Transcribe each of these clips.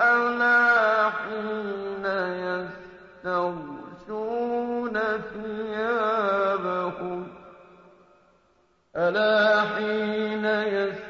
ألا حين يستغشون ثيابهم ألا حين يستغشون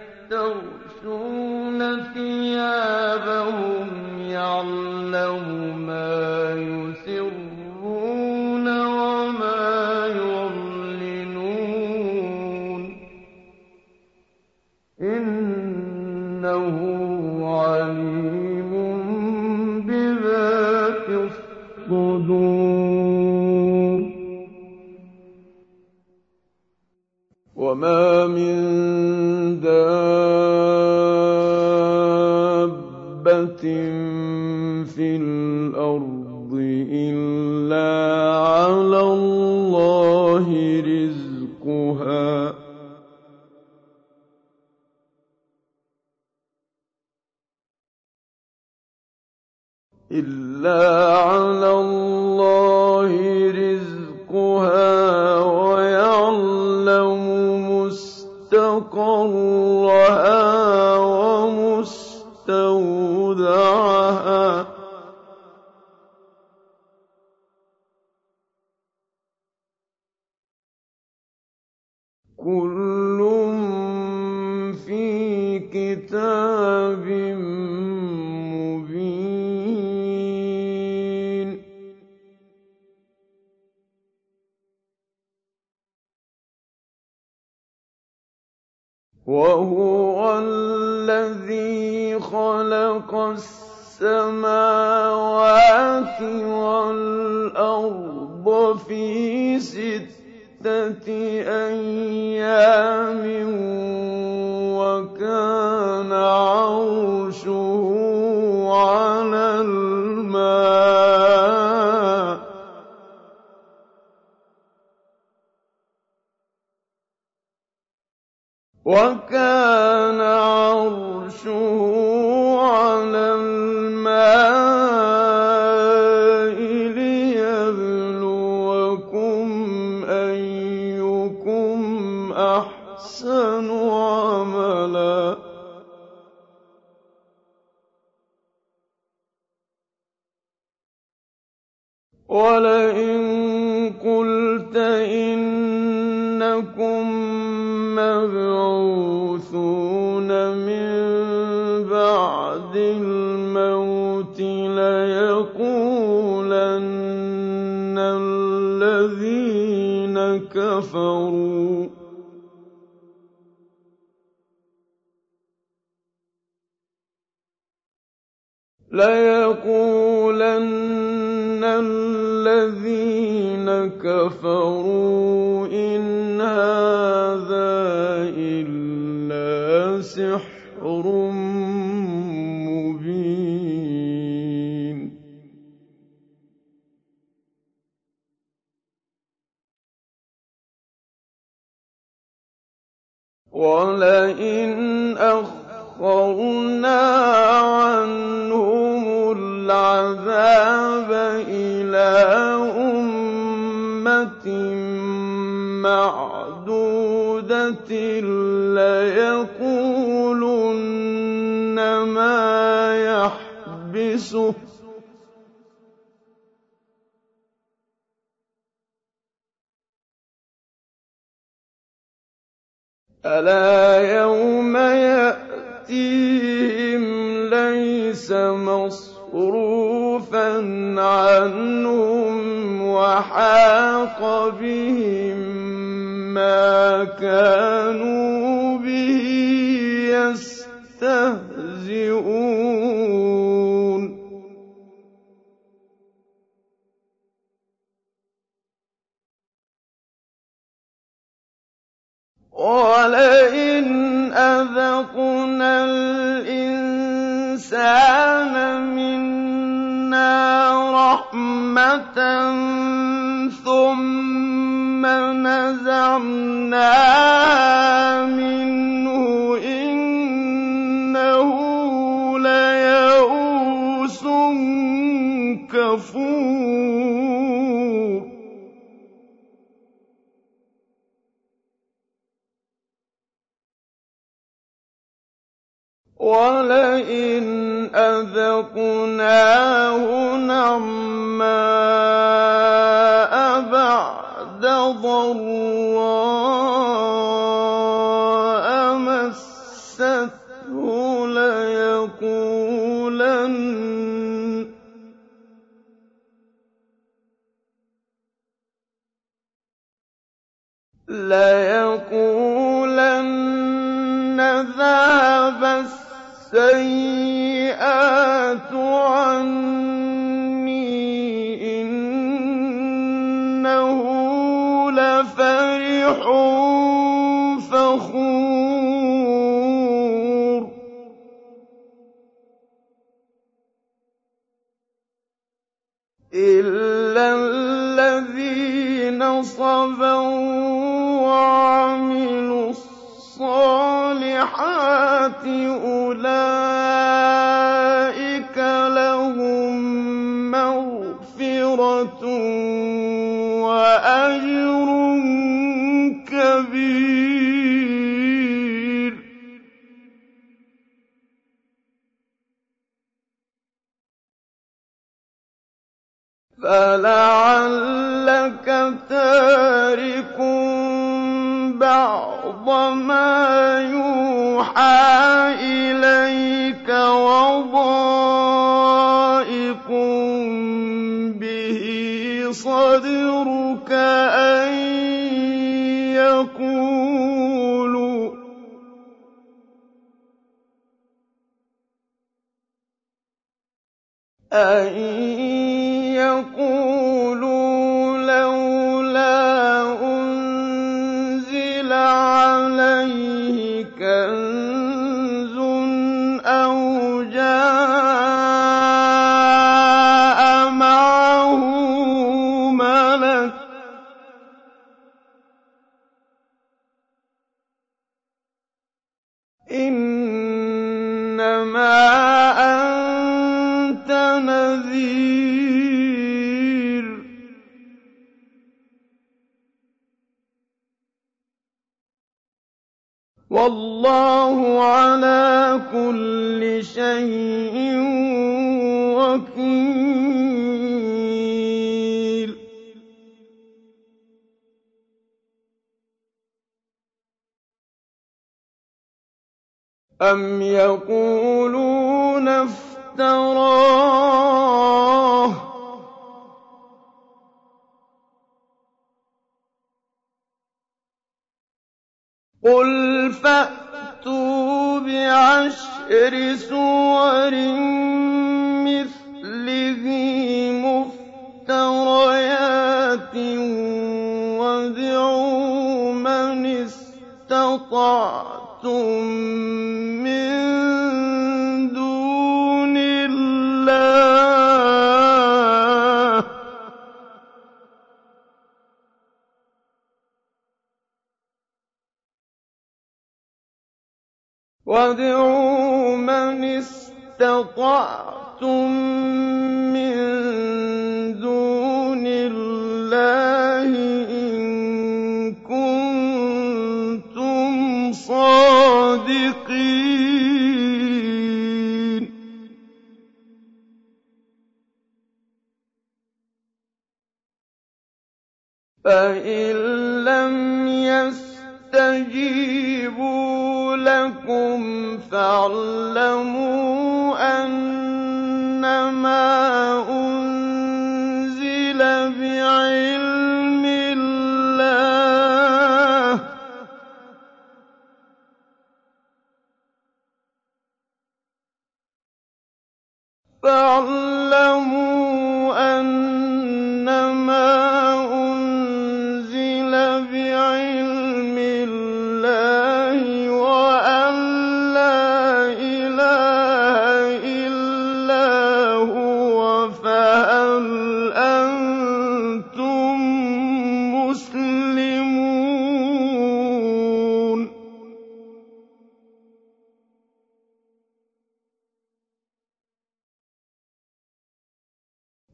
وَلَئِنْ أَخَّرْنَا عَنْهُمُ الْعَذَابَ إِلَىٰ أُمَّةٍ مَّعْدُودَةٍ لَّيَقُولُنَّ مَا يَحْبِسُهُ ۗ أَلَا يَوْمَ يَأْتِيهِمْ لَيْسَ مَصْرُوفًا عَنْهُمْ وَحَاقَ بِهِم مَّا كَانُوا بِهِ يَسْتَهْزِئُونَ. وَلَئِنْ أَذَقْنَا الْإِنسَانَ مِنَّا رَحْمَةً ثُمَّ نَزَعْنَاهَا مِنْهُ إِنَّهُ لَيَئُوسٌ كَفُورٌ وَلَئِنْ أَذَقْنَاهُ نَعْمَاءَ بَعْدَ ضَرَّاءَ مَسَّتْهُ لَيَقُولَنَّ ذَهَبَ السَّيِّئَاتُ عَنِّي إِنَّهُ لَفَرِحٌ فَخُورٌ. إِلَّا الَّذِينَ صَبَرُوا وَعَمِلُوا الصَّالِحَاتِ أُولَٰئِكَ لَهُم مَّغْفِرَةٌ وَأَجْرٌ كَبِيرٌ. فَلَعَلَّكَ تَارِكٌ بَعْضَ مَا يُوحَىٰ إِلَيْكَ وَضَائِقٌ بِهِ صَدْرُكَ أَن يَقُولُوا إِن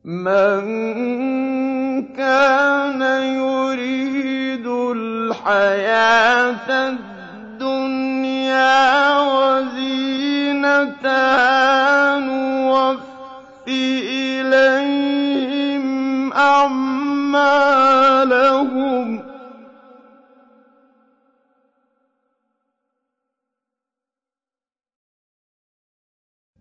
مَن كَانَ يُرِيدُ الْحَيَاةَ الدُّنْيَا وَزِينَتَهَا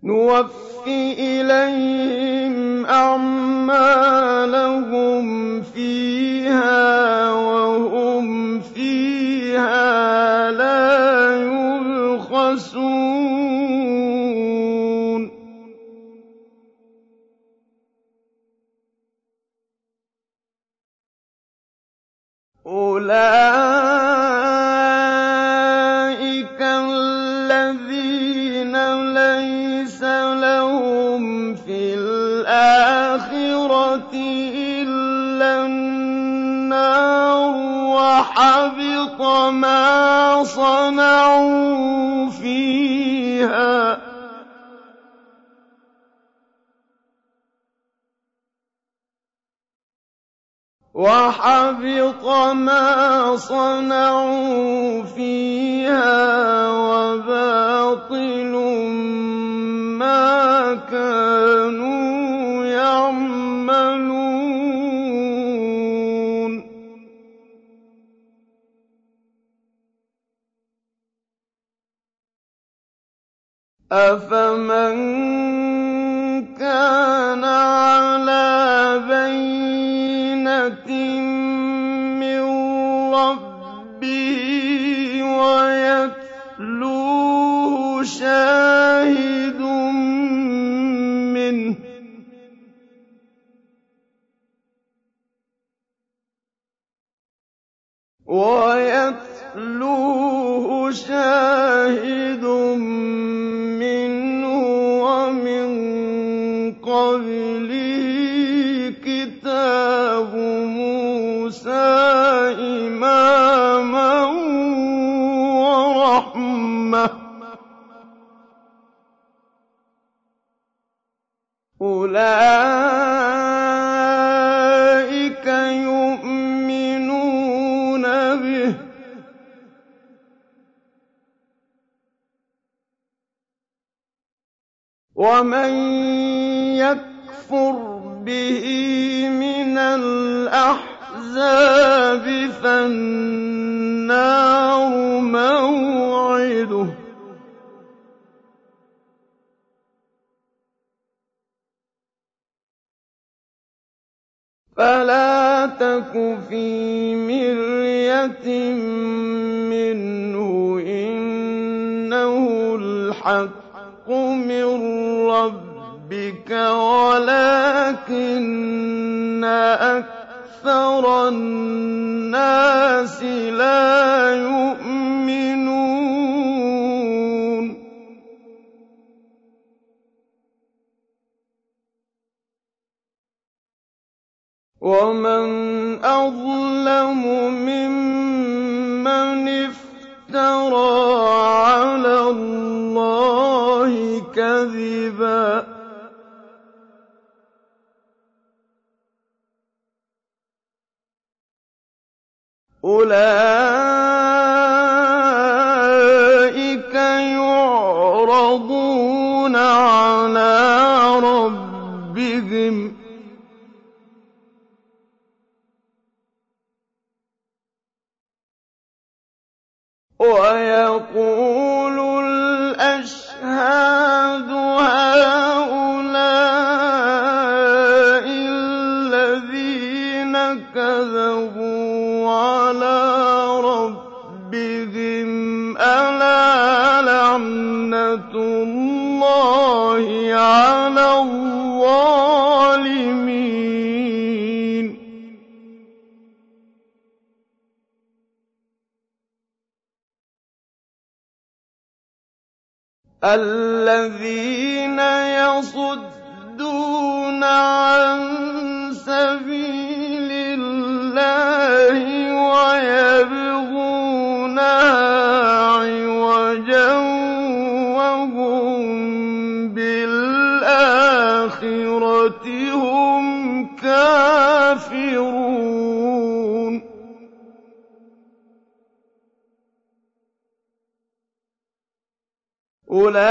نُوَفِّ إِلَيْهِمْ أَعْمَالَهُمْ فِيهَا وَهُمْ فِيهَا لَا يُبْخَسُونَ. أُولَٰئِكَ وَحَبِطَ مَا صَنَعُوا فِيهَا ۚ. وَحَبِطَ مَا صَنَعُوا فِيهَا وَبَاطِلٌ مَّا كَانُوا يَعْمَلُونَ. أَفَمَن كَانَ عَلَىٰ بَيِّنَةٍ مِّن رَّبِّهِ وَيَتْلُوهُ شَاهِدٌ مِّنْهُ ۚ وَيَتْلُوهُ شَاهِدٌ مِّنْهُ وَمِن قَبْلِهِ كِتَابُ مُوسَىٰ إِمَامًا وَرَحْمَةً ۚ أُولَٰئِكَ وَمَن يَكْفُرْ بِهِ مِنَ الْأَحْزَابِ فَالنَّارُ مَوْعِدُهُ ۚ فَلَا تَكُ فِي مِرْيَةٍ مِّنْهُ ۚ إِنَّهُ الْحَقُّ مِن رَّبِّكَ وَلَٰكِنَّ أَكْثَرَ النَّاسِ لَا يُؤْمِنُونَ. وَمَنْ أَظْلَمُ مِمَّنِ افْتَرَىٰ عَلَى اللَّهِ كَذِبًا ۚ. أُولَٰئِكَ وَيَقُولُ الْأَشْهَادُ هَٰؤُلَاءِ الَّذِينَ كَذَبُوا عَلَىٰ رَبِّهِمْ ۚ أَلَا لَعْنَةُ اللَّهِ عَلَى الظَّالِمِينَ؟ الَّذِينَ يَصُدُّونَ عَن سَبِيلِ اللَّهِ وَيَبْغُونَهَا عِوَجًا وَهُم بِالْآخِرَةِ هُمْ كَافِرُونَ. أُولَٰئِكَ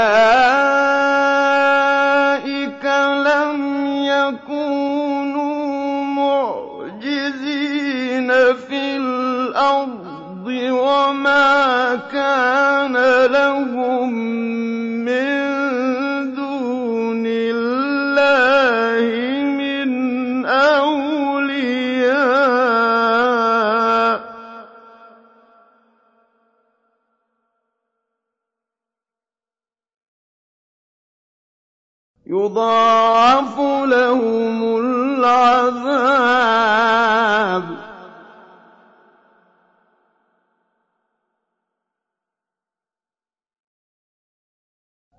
لَمْ يَكُونُوا مُعْجِزِينَ فِي الْأَرْضِ وَمَا كَانَ لَهُم يُضَاعَفُ لَهُمُ الْعَذَابُ ۚ.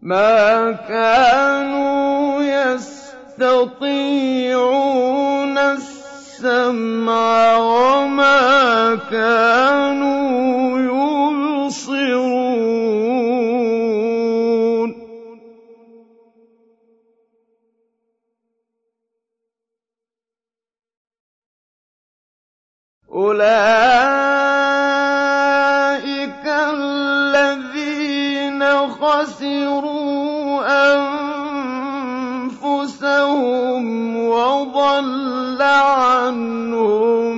مَا كَانُوا يَسْتَطِيعُونَ السَّمْعَ وَمَا كَانُوا يُبْصِرُونَ. أُولَٰئِكَ الَّذِينَ خَسِرُوا أَنفُسَهُمْ وَضَلَّ عَنْهُم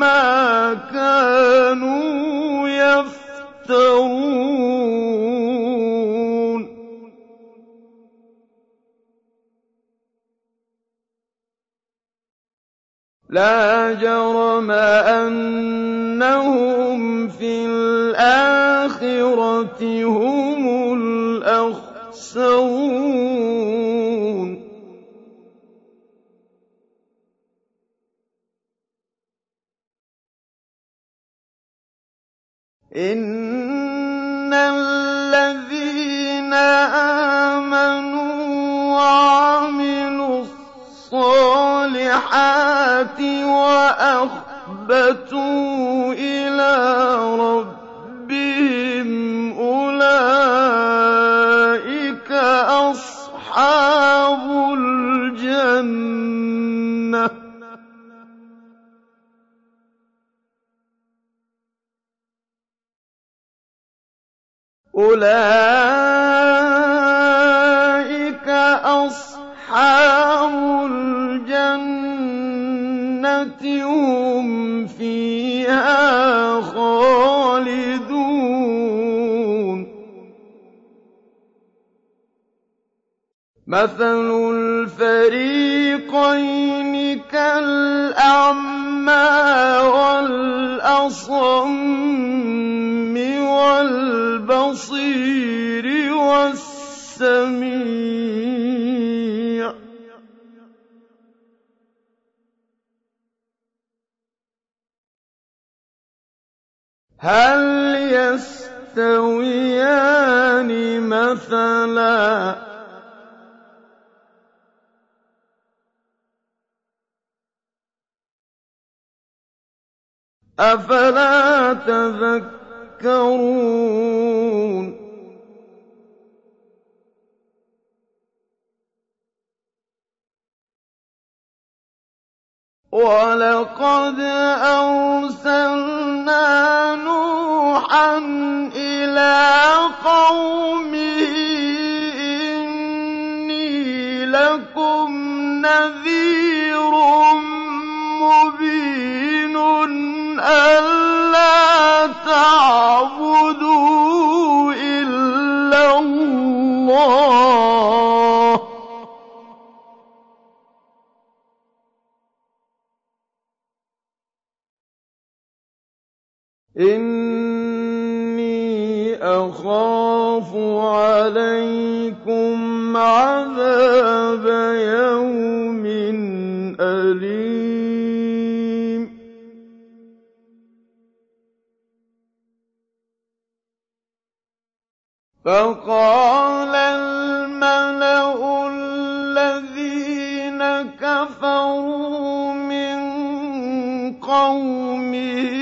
مَّا كَانُوا يَفْتَرُونَ. لَا جَرَمَ أَنَّهُمْ فِي الْآخِرَةِ هُمُ الْأَخْسَرُونَ. إِنَّ الصَّالِحَاتِ وَأَخْبَتُوا إِلَىٰ رَبِّهِمْ أُولَٰئِكَ أَصْحَابُ الْجَنَّةِ ۖ هُمْ فِيهَا خَالِدُونَ. مَثَلُ الْفَرِيقَيْنِ كَالْأَعْمَىٰ وَالْأَصَمِّ وَالْبَصِيرِ وَالسَّمِيعِ ۚ. هَلْ يَسْتَوِيَانِ مَثَلًا ۚ؟ أَفَلَا تَذَكَّرُونَ؟ وَلَقَدْ أَرْسَلْنَا نُوحًا إِلَىٰ قَوْمِهِ إِنِّي لَكُمْ نَذِيرٌ مُّبِينٌ أَلَّا تَعْبُدُوا إِنِّي أَخَافُ عَلَيْكُمْ عَذَابَ يَوْمٍ أَلِيمٍ فَقَالَ الْمَلَأُ الَّذِينَ كَفَرُوا مِن قَوْمِهِ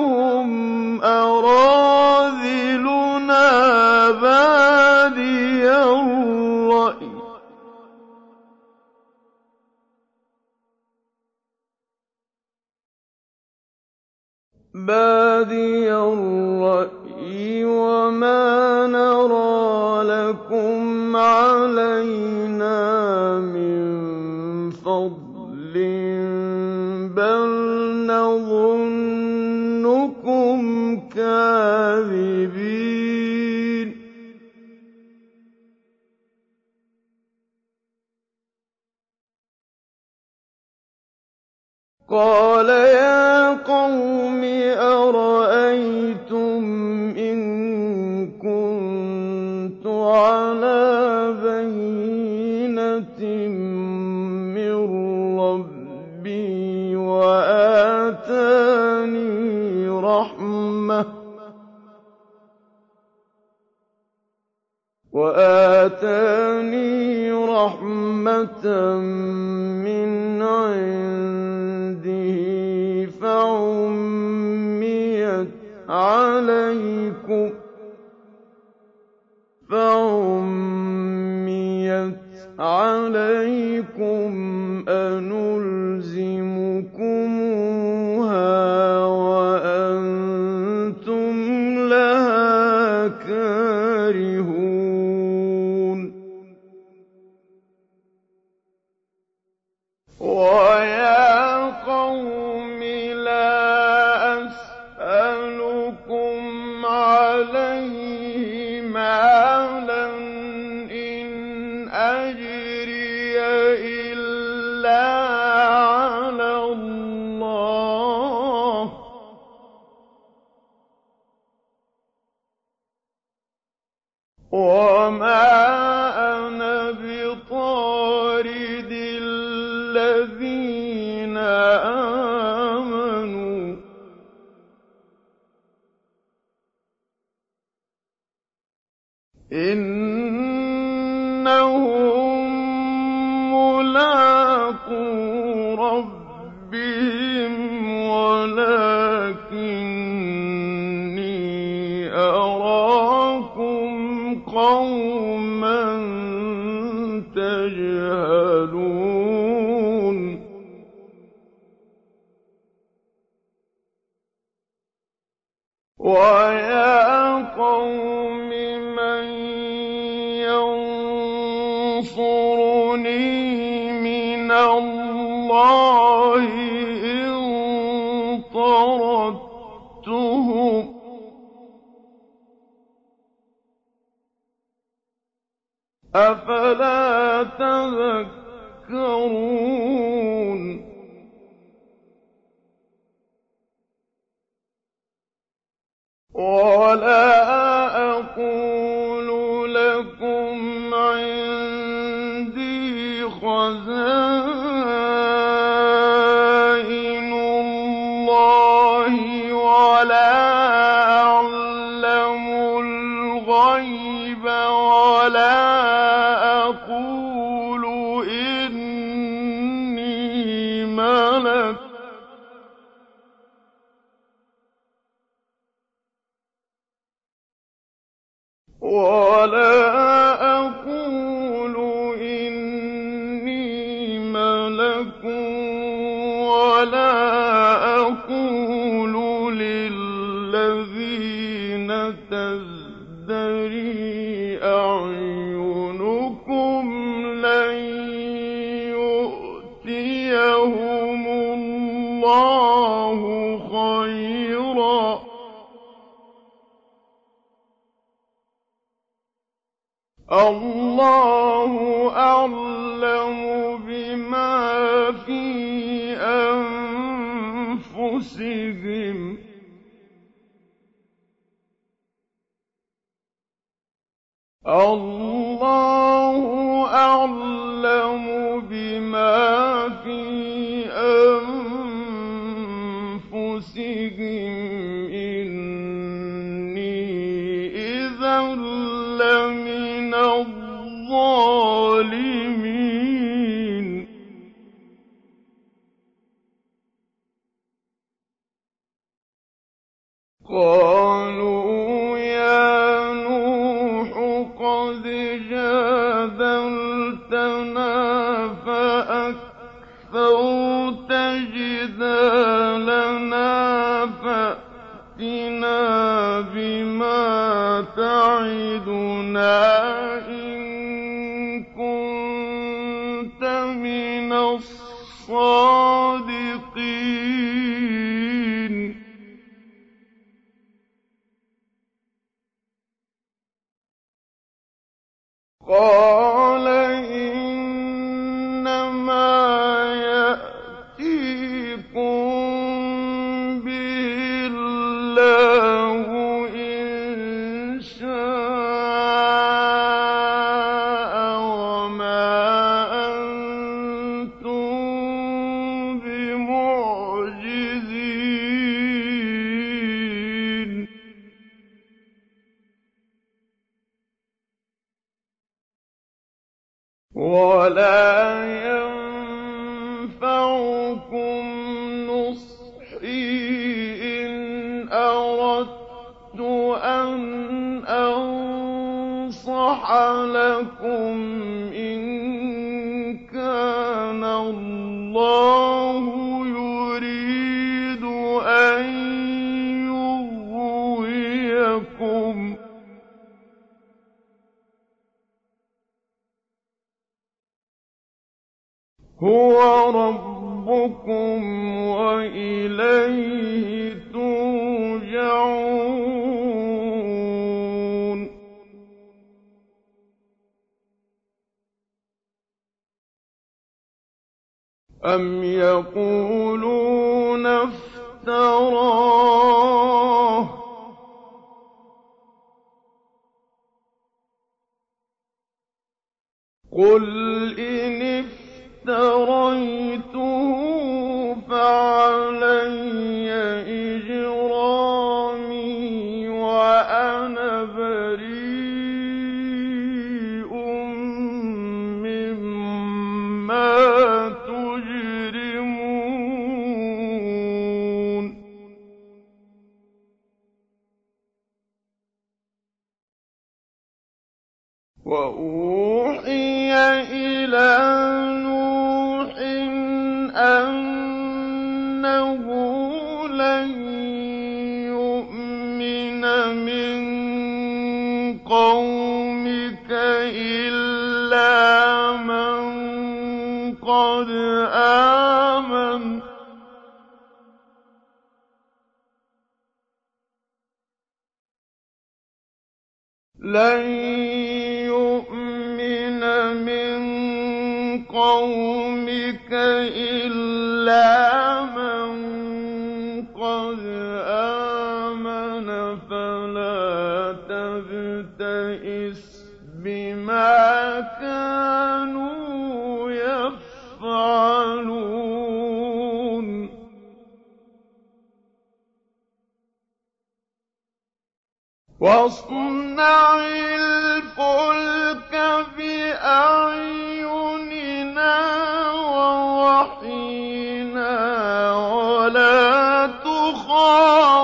الَّذِينَ هُمْ أَرَاذِلُنَا بَادِيَ الرَّأْيِ ۚ. وَمَا نَرَىٰ لَكُمْ عَلَيْنَا كَاذِبِينَ قَالَ يَا قَوْمِ أَرَأَيْتُمْ إِن كُنتُ عَلَىٰ وَآتَانِي رَحْمَةً مِّنْ عِندِهِ فَعُمِّيَتْ عَلَيْكُمْ أَنُلْزِمُكُمُوهَا إِنَّهُم قَالَ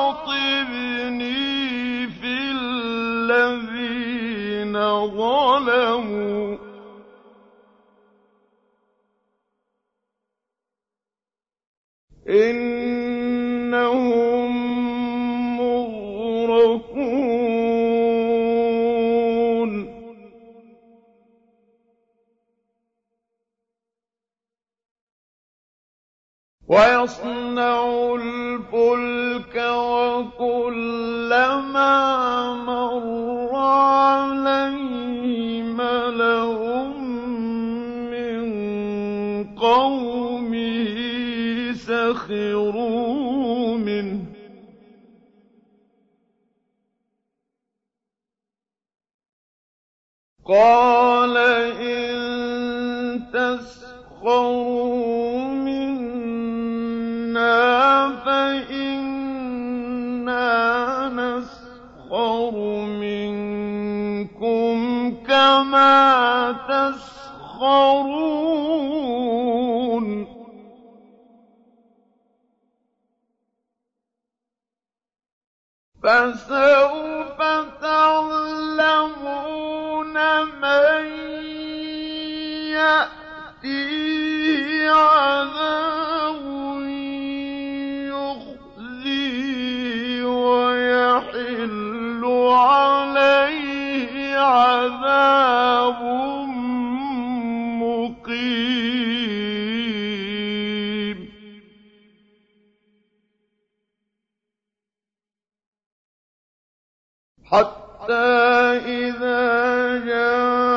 تُخَاطِبْنِي فِي الَّذِينَ ظَلَمُوا ۚ. إِنَّهُم مُّغْرَقُونَ. وَيَصْنَعُ الْفُلْكَ سَخِرُوا مِنْهُ ۚ قَالَ إِن تَسْخَرُوا مِنَّا فَإِنَّا نَسْخَرُ مِنكُمْ كَمَا تَسْخَرُونَ فَسَوْفَ تَعْلَمُونَ مَن يَأْتِيهِ عَذَابٌ يُخْزِيهِ وَيَحِلُّ عَلَيْهِ عَذَابٌ حَتَّىٰ إِذَا جَاءَ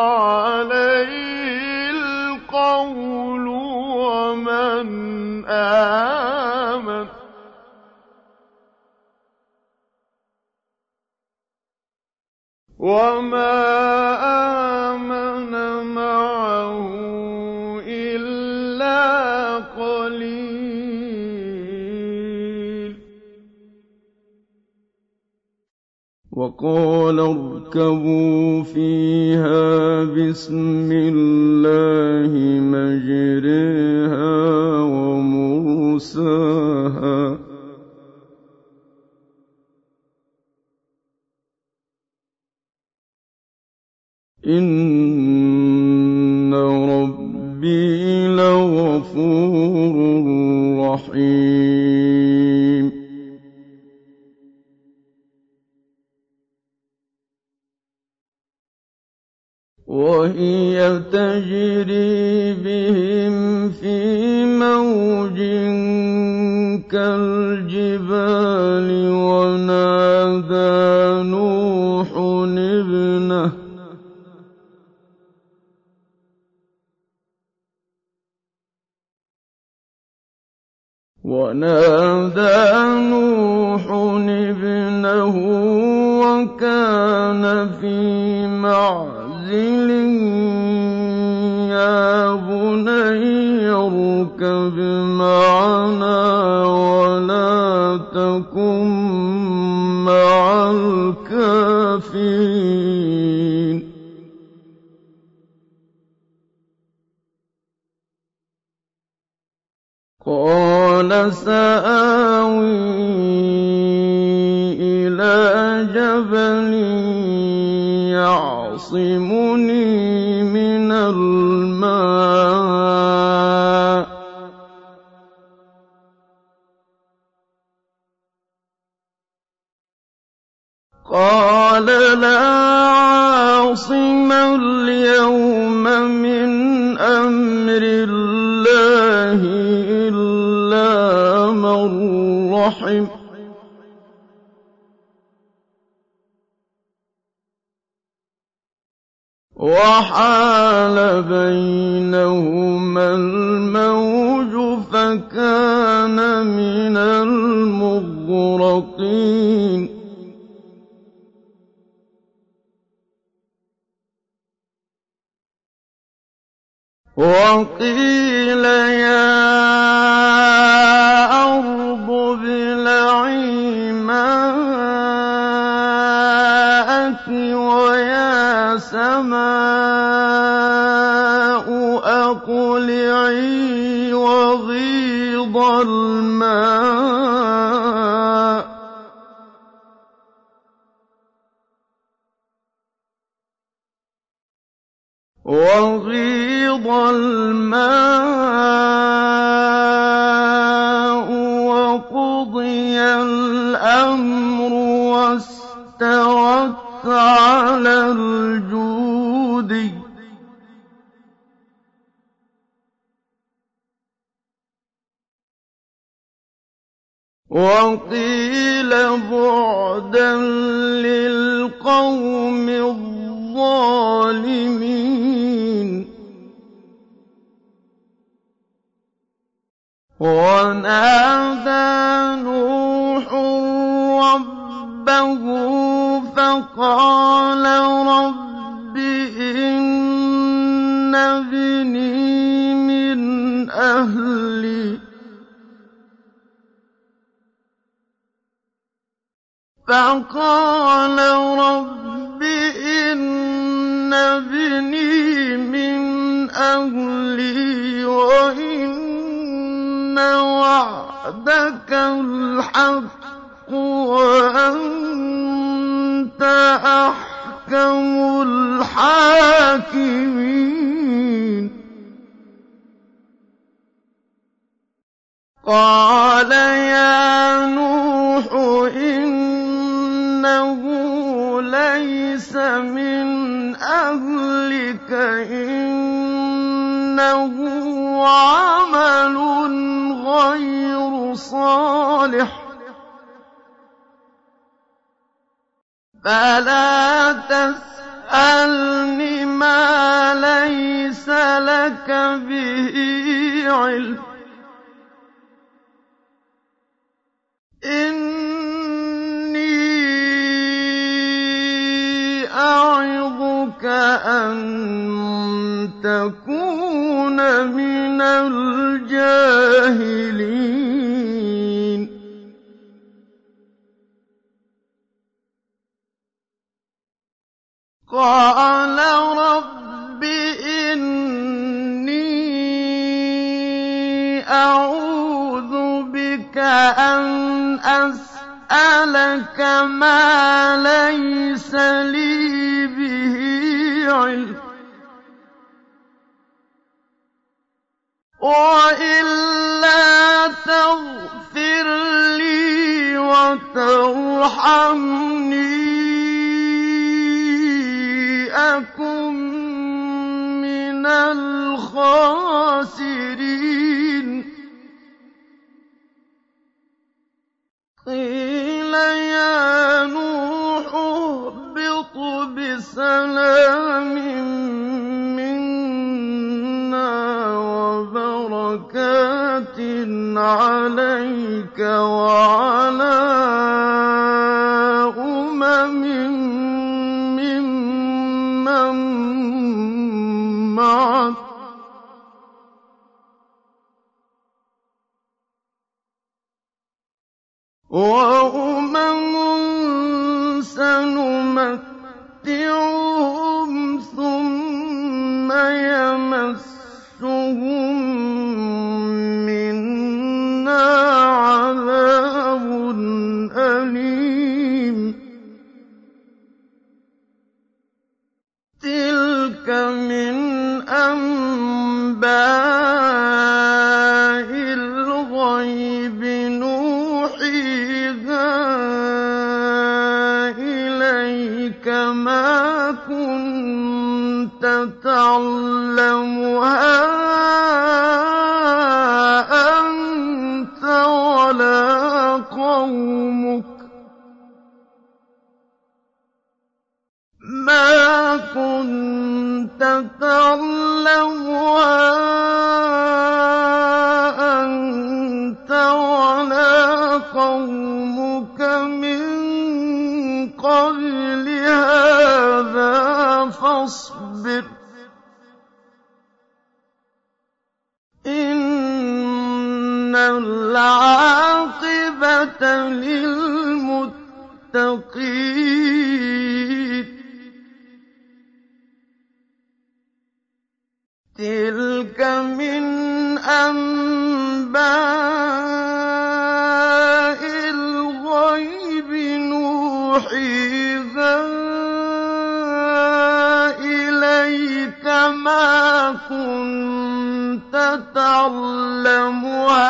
عَلَيْهِ الْقَوْلُ وَمَا وَقَالَ ارْكَبُوا فِيهَا بِسْمِ اللَّهِ مَجْرَاهَا وَمُرْسَاهَا ۚ. إِنَّ تَجْرِي بِهِمْ فِي مَوْجٍ كَالْجِبَالِ وَنَادَىٰ نُوحٌ ابْنَهُ وَكَانَ فِي مَعْزِلٍ يَعْصِمُنِي مِنَ الْمَاءِ ۚ. رَّحِمَ ۚ وَحَالَ بَيْنَهُمَا الْمَوْجُ فَكَانَ مِنَ الْمُغْرَقِينَ. وَقِيلَ يَا أَرْضُ ابْلَعِي مَاءَكِ وَيَا سَمَاءُ أَقْلِعِي وَغِيضَ الْمَاءُ وَاسْتَوَتْ عَلَى الْجُودِيِّ ۖ وَقِيلَ بُعْدًا لِّلْقَوْمِ الظَّالِمِينَ. وَنَادَىٰ نُوحٌ رَّبَّهُ فَقَالَ رَبِّ إِنَّ ابْنِي مِنْ أَهْلِي ۖ وَإِنَّ وَعْدَكَ الْحَقُّ. وَأَنتَ أَحْكَمُ الْحَاكِمِينَ. قَالَ يَا نُوحُ إِنَّهُ لَيْسَ مِنْ أَهْلِكَ ۖ إِنَّهُ عَمَلٌ غَيْرُ صَالِحٍ ۖ. فَلَا تَسْأَلْنِ مَا لَيْسَ لَكَ بِهِ عِلْمٌ ۖ. إِنِّي أَعِظُكَ أَن تَكُونَ مِنَ الْجَاهِلِينَ. قَالَ رَبِّ إِنِّي أَعُوذُ بِكَ أَنْ أَسْأَلَكَ مَا لَيْسَ لِي بِهِ علم. وإلا تغفر لي وترحمني. أكن من الخاسرين قيل يا نوح اهبط بسلام منا وبركات عليك وعلى أمم معك وأمم سنمتعهم ثم يمسهم منا عذاب أليم. تلك من أنباء الغيب نوحيها إليك ما كنت تعلمها للمتقين تلك من أنباء الغيب نوحيها إليك ما كنت تعلمها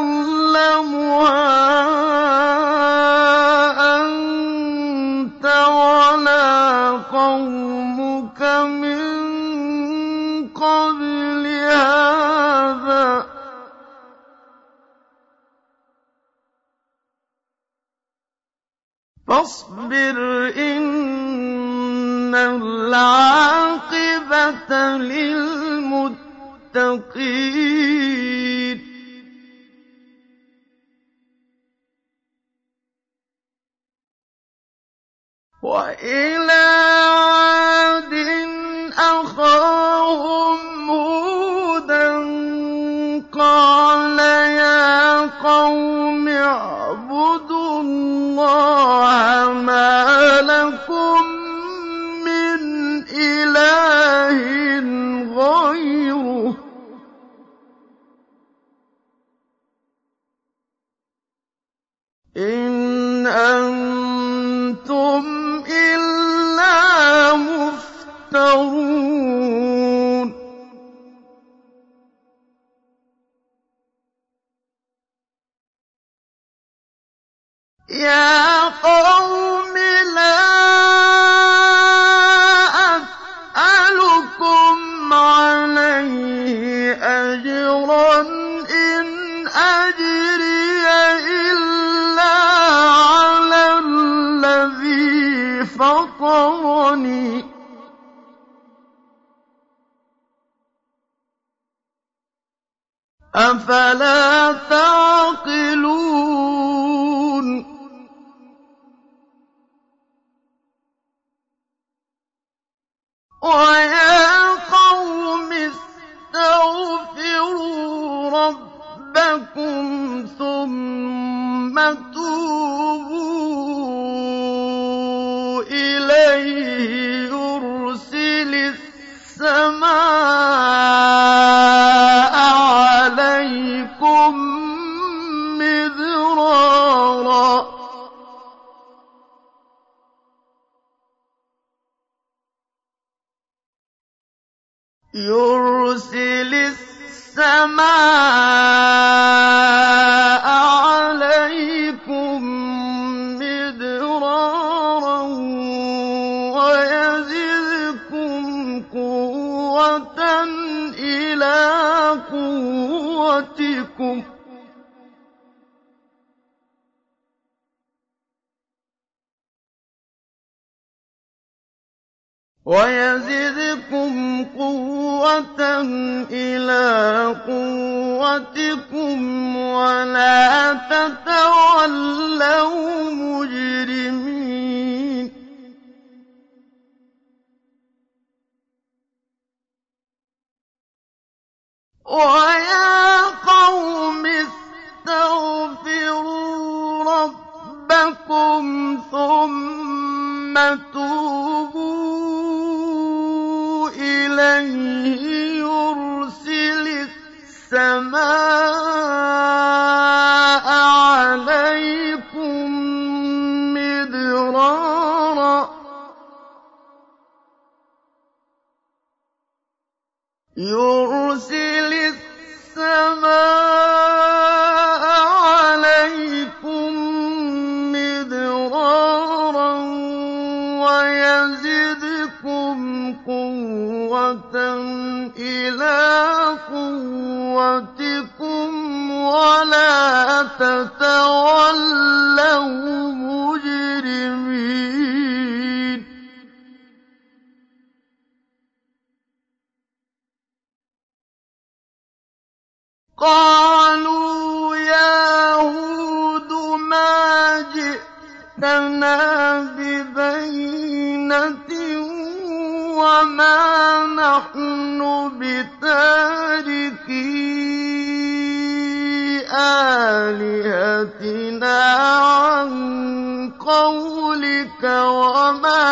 تعلمها أنت ولا قومك من قبل هذا فاصبر إن العاقبة للمتقين وإلى فطرني أفلا تعقلون؟ ويا قوم استغفروا ربكم ثم توبوا. يرسل السماء عليكم مدرارا. يرسل السماء قُوَّتِكُمْ وَيَزِدْكُمْ قُوَّةً إِلَىٰ قُوَّتِكُمْ وَلَا تَتَوَلَّوْا مُجْرِمِينَ. وَيَا قَوْمِ اسْتَغْفِرُوا رَبَّكُمْ ثُمَّ تُوبُوا إِلَيْهِ يُرْسِلِ السَّمَاءَ عَلَيْكُم مِّدْرَارًا وَيَزِدْكُمْ قُوَّةً إِلَىٰ قُوَّتِكُمْ وَلَا تَتَوَلَّوْا مُجْرِمِينَ. قَالُوا يَا هُودُ مَا جِئْتَنَا بِبَيِّنَةٍ وَمَا نَحْنُ بِتَارِكِي آلِهَتِنَا عَن قَوْلِكَ وَمَا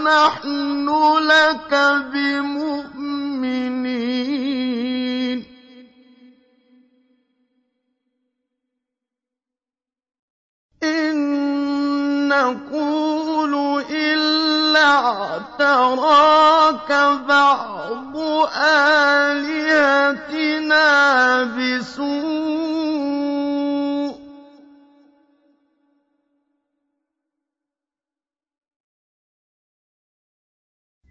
نَحْنُ لَكَ بِمُؤْمِنِينَ. إِن نَّقُولُ إِلَّا اعْتَرَاكَ بَعْضُ آلِهَتِنَا بِسُوءٍ ۗ.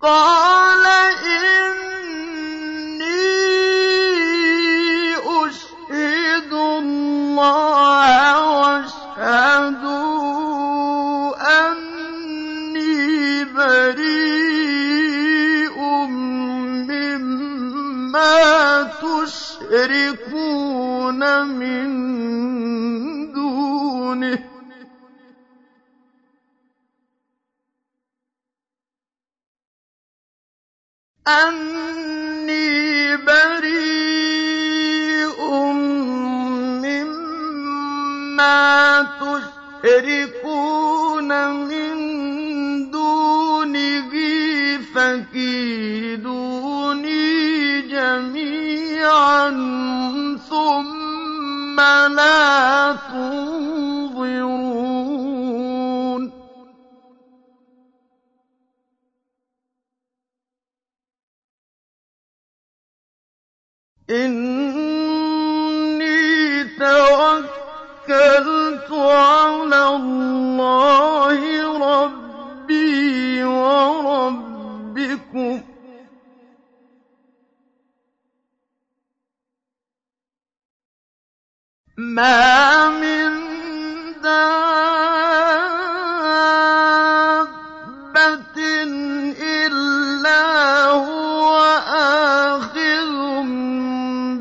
قَالَ إِنِّي تُشْرِكُونَ مِن دُونِهِ ۗ. أَنِّي بَرِيءٌ مِّمَّا تُشْرِكُونَ مِن دُونِهِ فَكِيدُونِي ثُمَّ لَا تُنظِرُونِ. إِنِّي تَوَكَّلْتُ عَلَى اللَّهِ رَبِّي وَرَبِّكُم ۚ. مَّا مِن دَابَّةٍ إِلَّا هُوَ آخِذٌ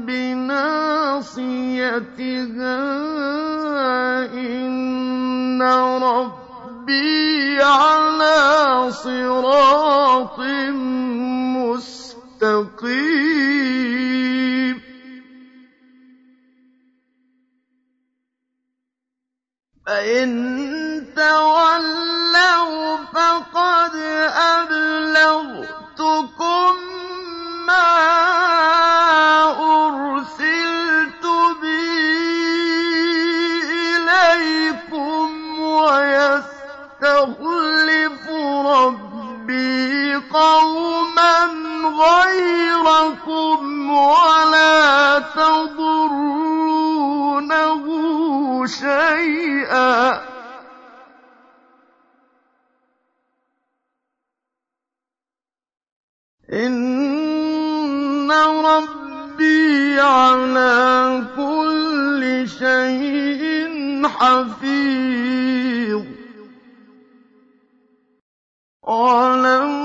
بِنَاصِيَتِهَا ۚ إِنَّ رَبِّي عَلَىٰ صِرَاطٍ مُّسْتَقِيمٍ فَإِن تَوَلَّوْا فَقَدْ أَبْلَغْتُكُم مَّا أُرْسِلْتُ بِهِ إِلَيْكُمْ ۖ وَيَسْتَخْلِفُ رَبِّي قَوْمًا غَيْرَكُمْ وَلَا تَضُرُّونَهُ شَيْئًا ۚ. إِنَّ رَبِّي عَلَىٰ كُلِّ شَيْءٍ حَفِيظٌ. وَلَمَّا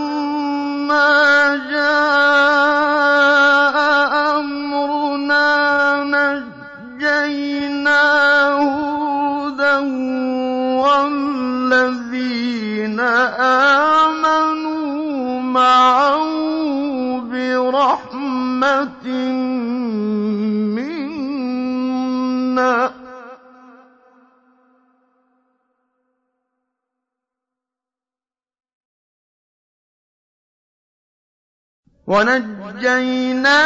جَاءَ وَالَّذِينَ آمَنُوا مَعَهُ بِرَحْمَةٍ مِّنَّا ۖ. وَنَجَّيْنَاهُم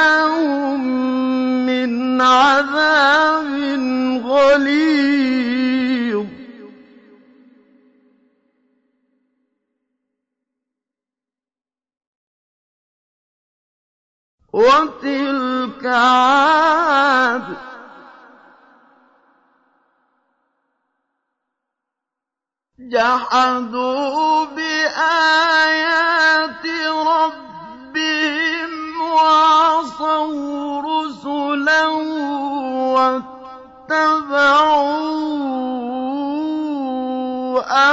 مِّنْ عَذَابٍ غَلِيظٍ. وَتِلْكَ عَادٌ ۖ. جَحَدُوا بِآيَاتِ رَبِّهِمْ وَعَصَوْا رُسُلَهُ وَاتَّبَعُوا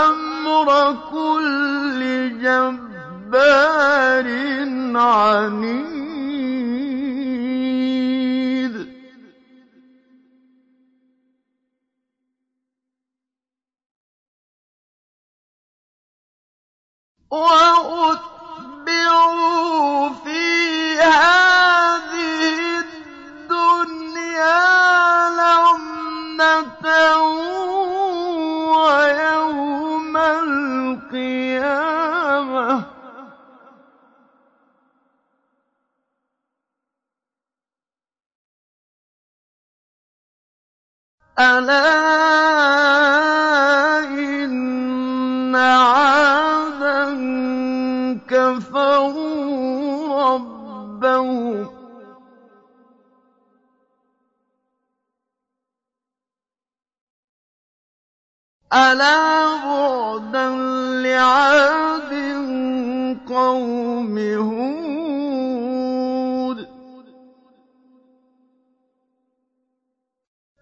أَمْرَ كُلِّ جَبَّارٍ عَنِيدٍ. وَأُتْبِعُوا فِي هَٰذِهِ الدُّنْيَا لَعْنَةً وَيَوْمَ الْقِيَامَةِ ۗ. أَلَا إِنَّ عَادًا كَفَرُوا رَبَّهُمْ ۗ أَلَا بُعْدًا لِّعَادٍ قَوْمِ هُودٍ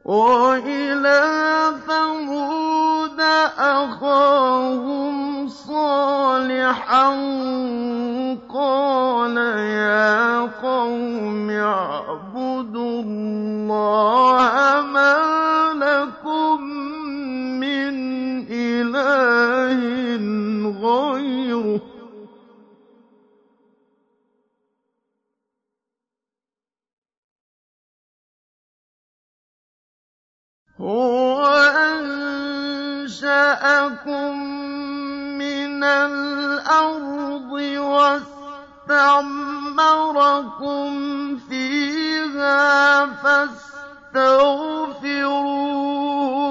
وَإِلَىٰ ثَمُودَ أَخَاهُمْ صَالِحًا ۗ قَالَ يَا قَوْمِ اعْبُدُوا اللَّهَ مَا لَكُم مِّنْ إِلَٰهٍ غَيْرُهُ ۖ هُوَ أَنشَأَكُم مِّنَ الْأَرْضِ وَاسْتَعْمَرَكُمْ فِيهَا فَاسْتَغْفِرُوهُ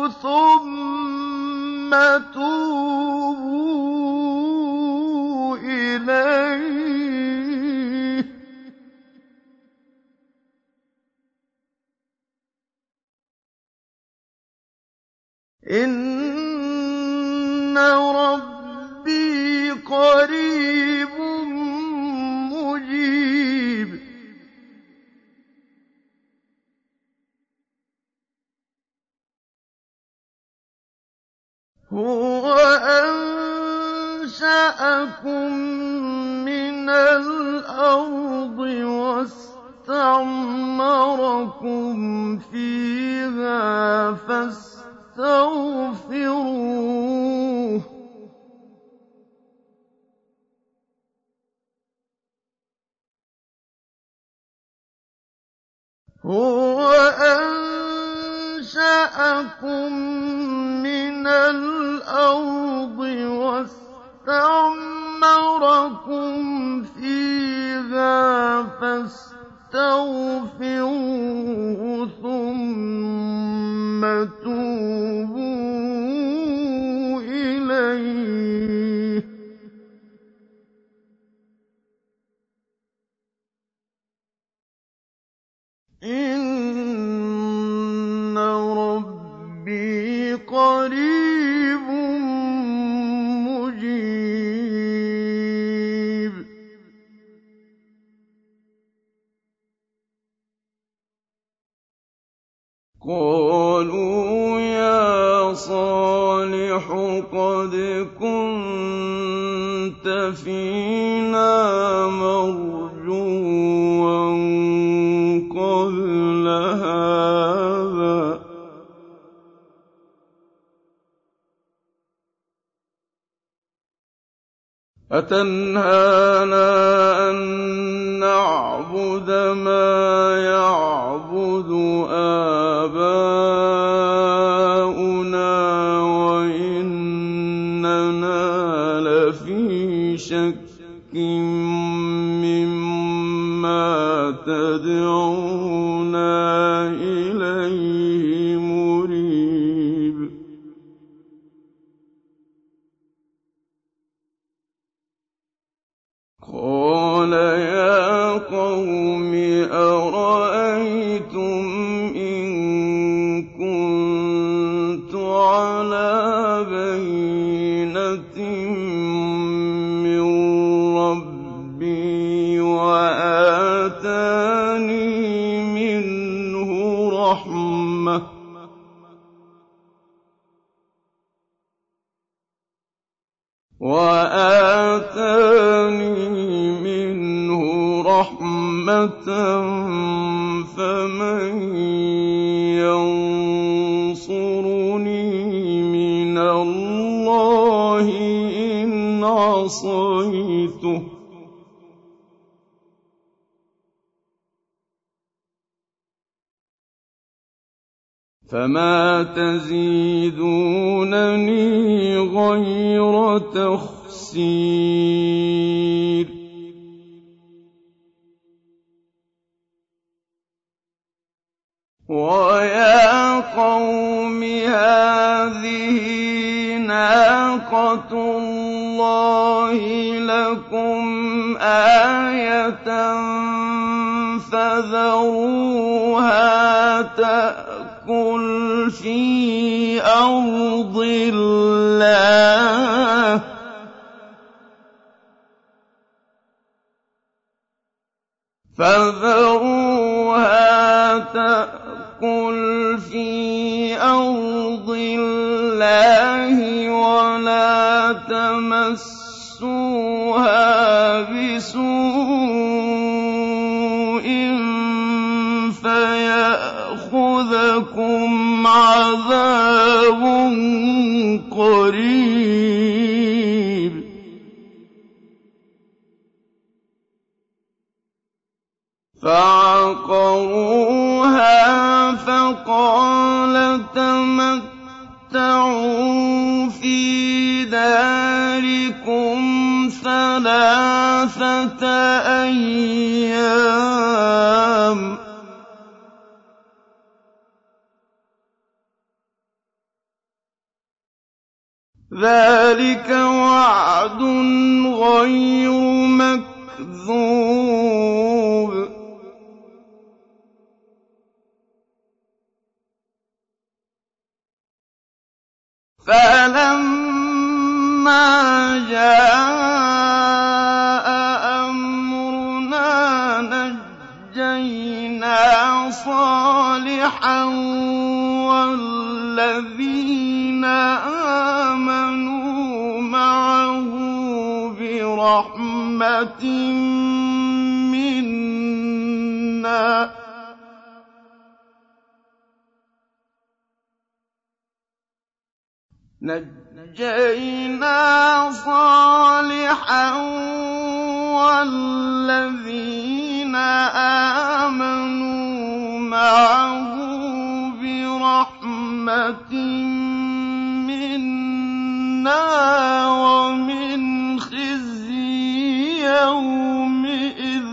ثُمَّ تُوبُوا إِلَيْهِ ۚ. إِنَّ رَبِّي قَرِيبٌ مُّجِيبٌ هُوَ أَنشَأَكُم مِّنَ الْأَرْضِ وَاسْتَعْمَرَكُمْ فِيهَا فَاسْتَغْفِرُوهُ هُوَ أَنشَأَكُم مِّنَ الْأَرْضِ وَاسْتَعْمَرَكُمْ فِيهَا فَاسْتَغْفِرُوهُ. وَاسْتَغْفِرُوهُ ثُمَّ تُوبُوا إِلَيْهِ ۚ. إِنَّ رَبِّي قَرِيبٌ قالوا يا صالح قد كنت فينا مرجوا قبل هذا. أتنهانا أن نعبد ما يعبد آباؤنا وإننا لفي شك مما تدعونا وآتاني منه رحمة فمن ينصرني من الله إن عصيته. فما تزيدونني غير تخسير ويا قوم هذه ناقة الله لكم آية فذروها تأكل في أرض الله. فذروها تأكل في أرض الله ولا تمسوها بسوء فيأخذكم عذاب قريب. فعقروها فقال تمتعوا في داركم ثلاثة أيام. ذلك وعد غير مكذوب. فلما جاء أمرنا نجينا صالحا والذين آمنوا معه برحمة منا نجينا صالحا والذين آمنوا معه برحمة منا ومن خزي يومئذ.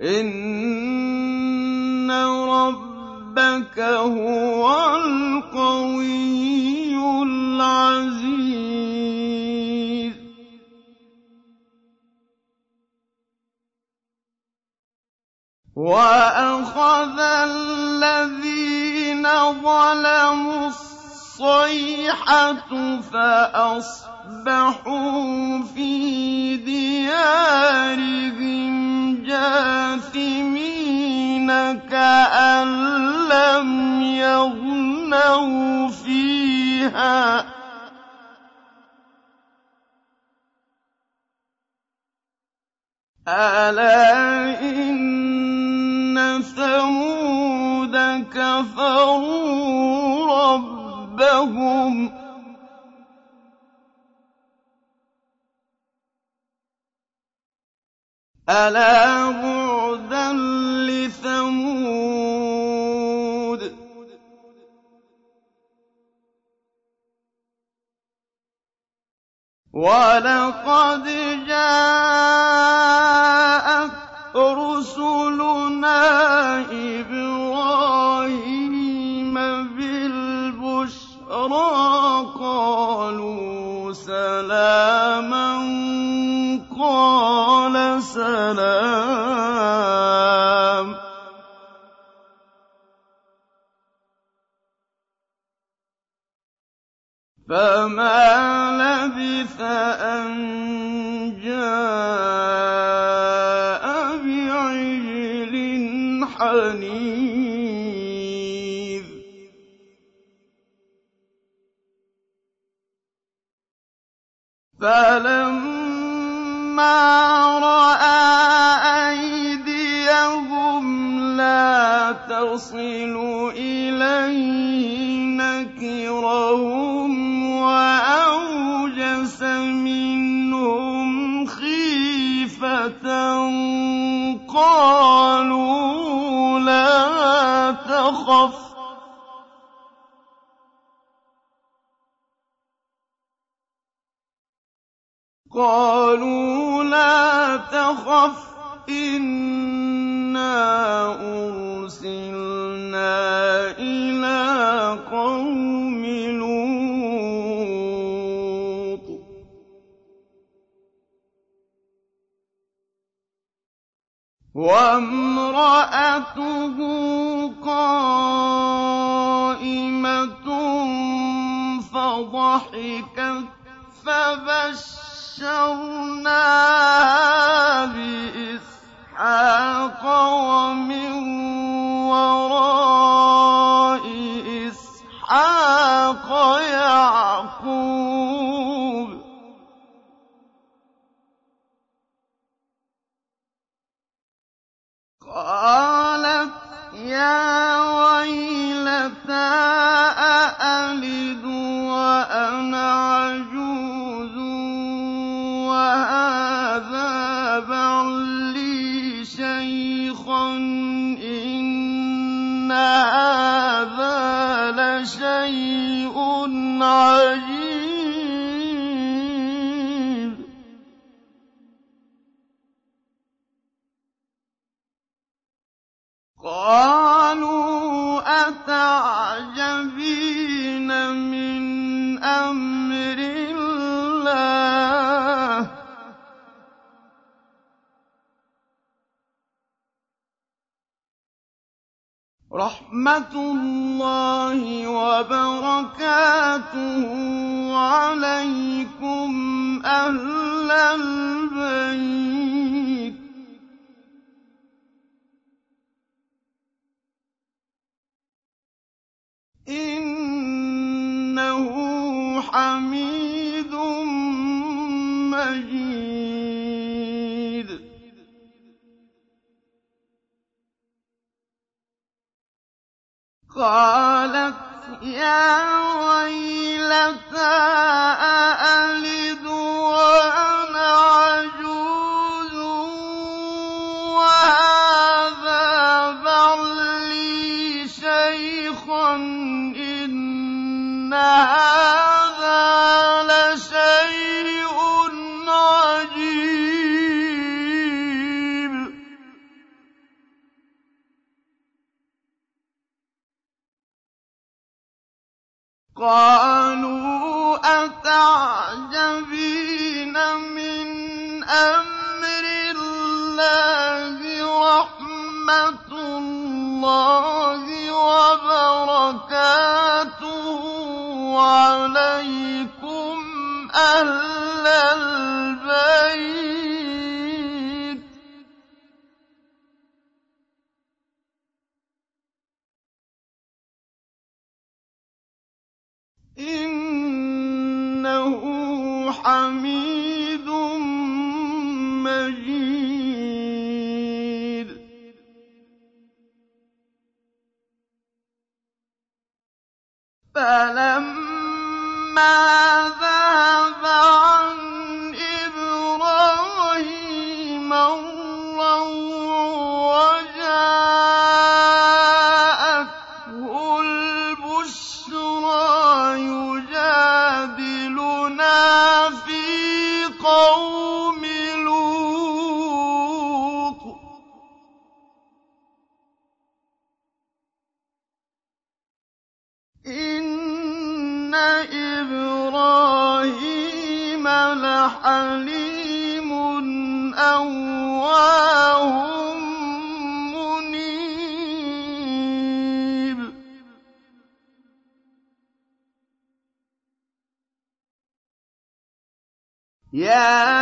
إن ربك هو القوي العزيز. وأخذ الذين ظلموا الصيحة فأصبحوا في ألا إن ثمود كفروا ربهم ألا بعدا لثمود ولقد جاءت رسلنا إبراهيم بالبشرى قالوا سلاما قال سلام فما لبث أن جاء بعجل حنيذ فلما رأى أيديهم لا تصل إليه نكرهم قالوا لا تخف. قالوا لا تخف. إنا أرسلنا إلى قوم لوط وامرأته قائمة فضحكت فبشرناها بإسحاق ومن وراء إسحاق يعقوب قالت يا ويلتى أألد وأنا عجوز وهذا بعلي شيخا إن هذا لشيء عجيب. رحمة الله وبركاته عليكم أهل البيت. إِنَّهُ حَمِيدٌ قَالَتْ يَا وَيْلَتَىٰ أَأَلِدُ وَأَنَا عَجُوزٌ وَهَٰذَا بَعْلِي شَيْخًا إِنَّ هَٰذَا قَالُوا أَتَعْجَبِينَ مِنْ أَمْرِ اللَّهِ ۖ رَحْمَتُ اللَّهِ وَبَرَكَاتُهُ عَلَيْكُمْ أَهْلَ الْبَيْتِ إِنَّهُ حَمِيدٌ مَّجِيدٌ. فَلَمَّا ذَهَبَ عَنْ إِبْرَاهِيمَ الرَّوْعُ وَجَاءَ حليم أواه منيب. يا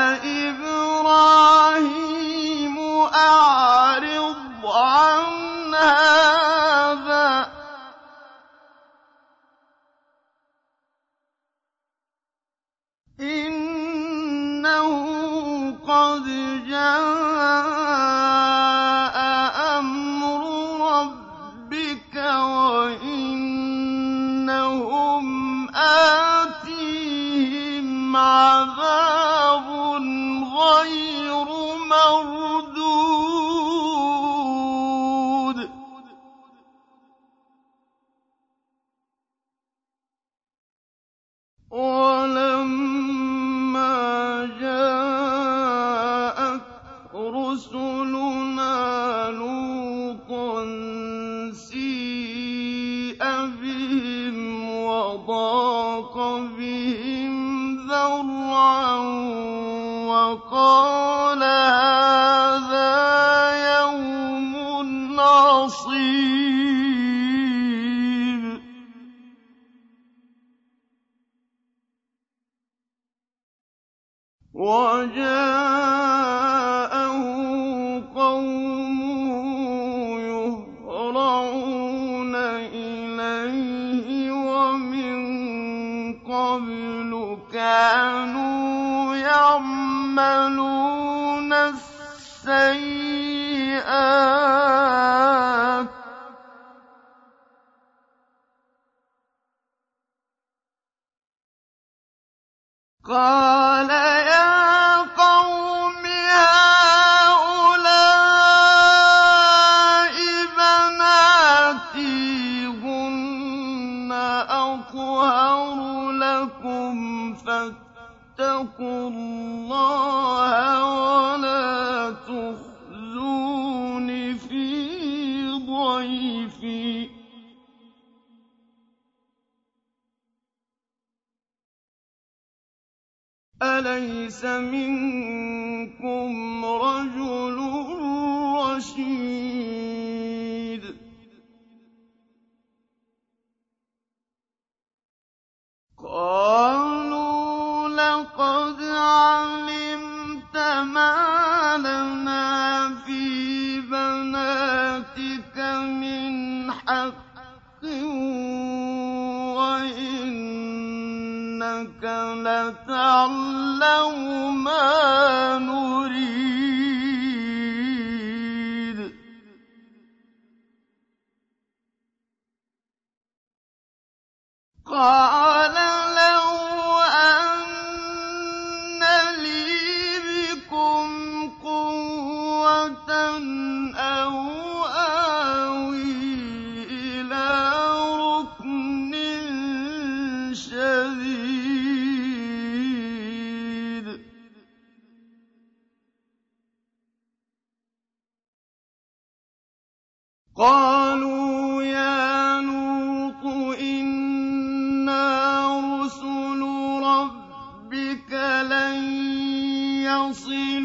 الْمُسْلِمِينَ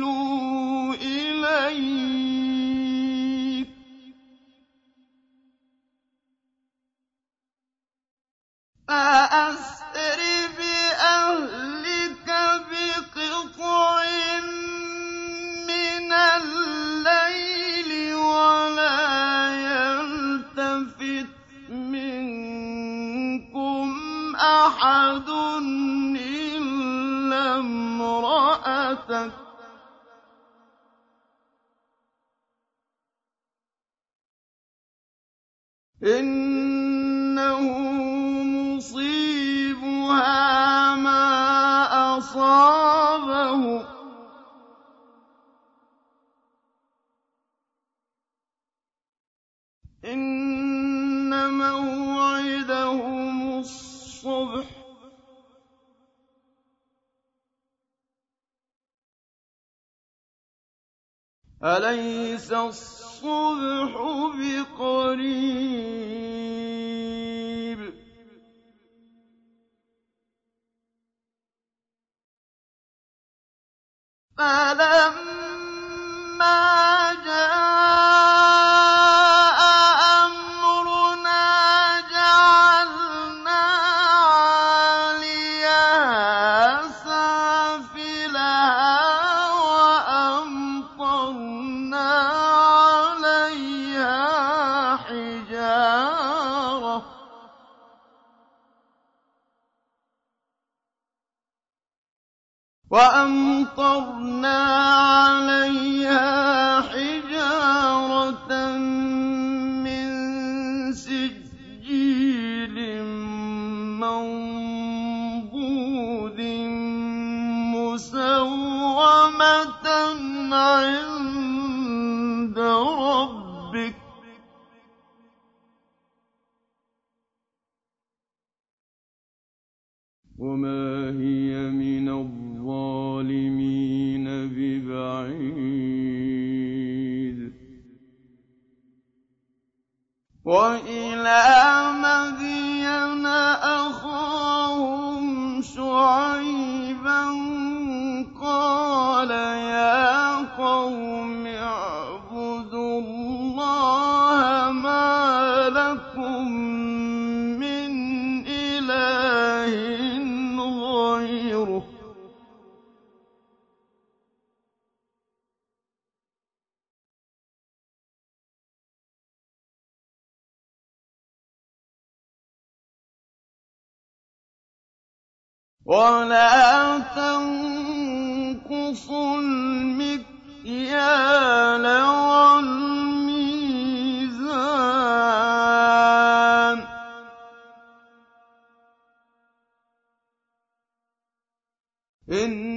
أَلَيْسَ الصُّبْحُ بِقَرِيبٍ؟ إِنِّي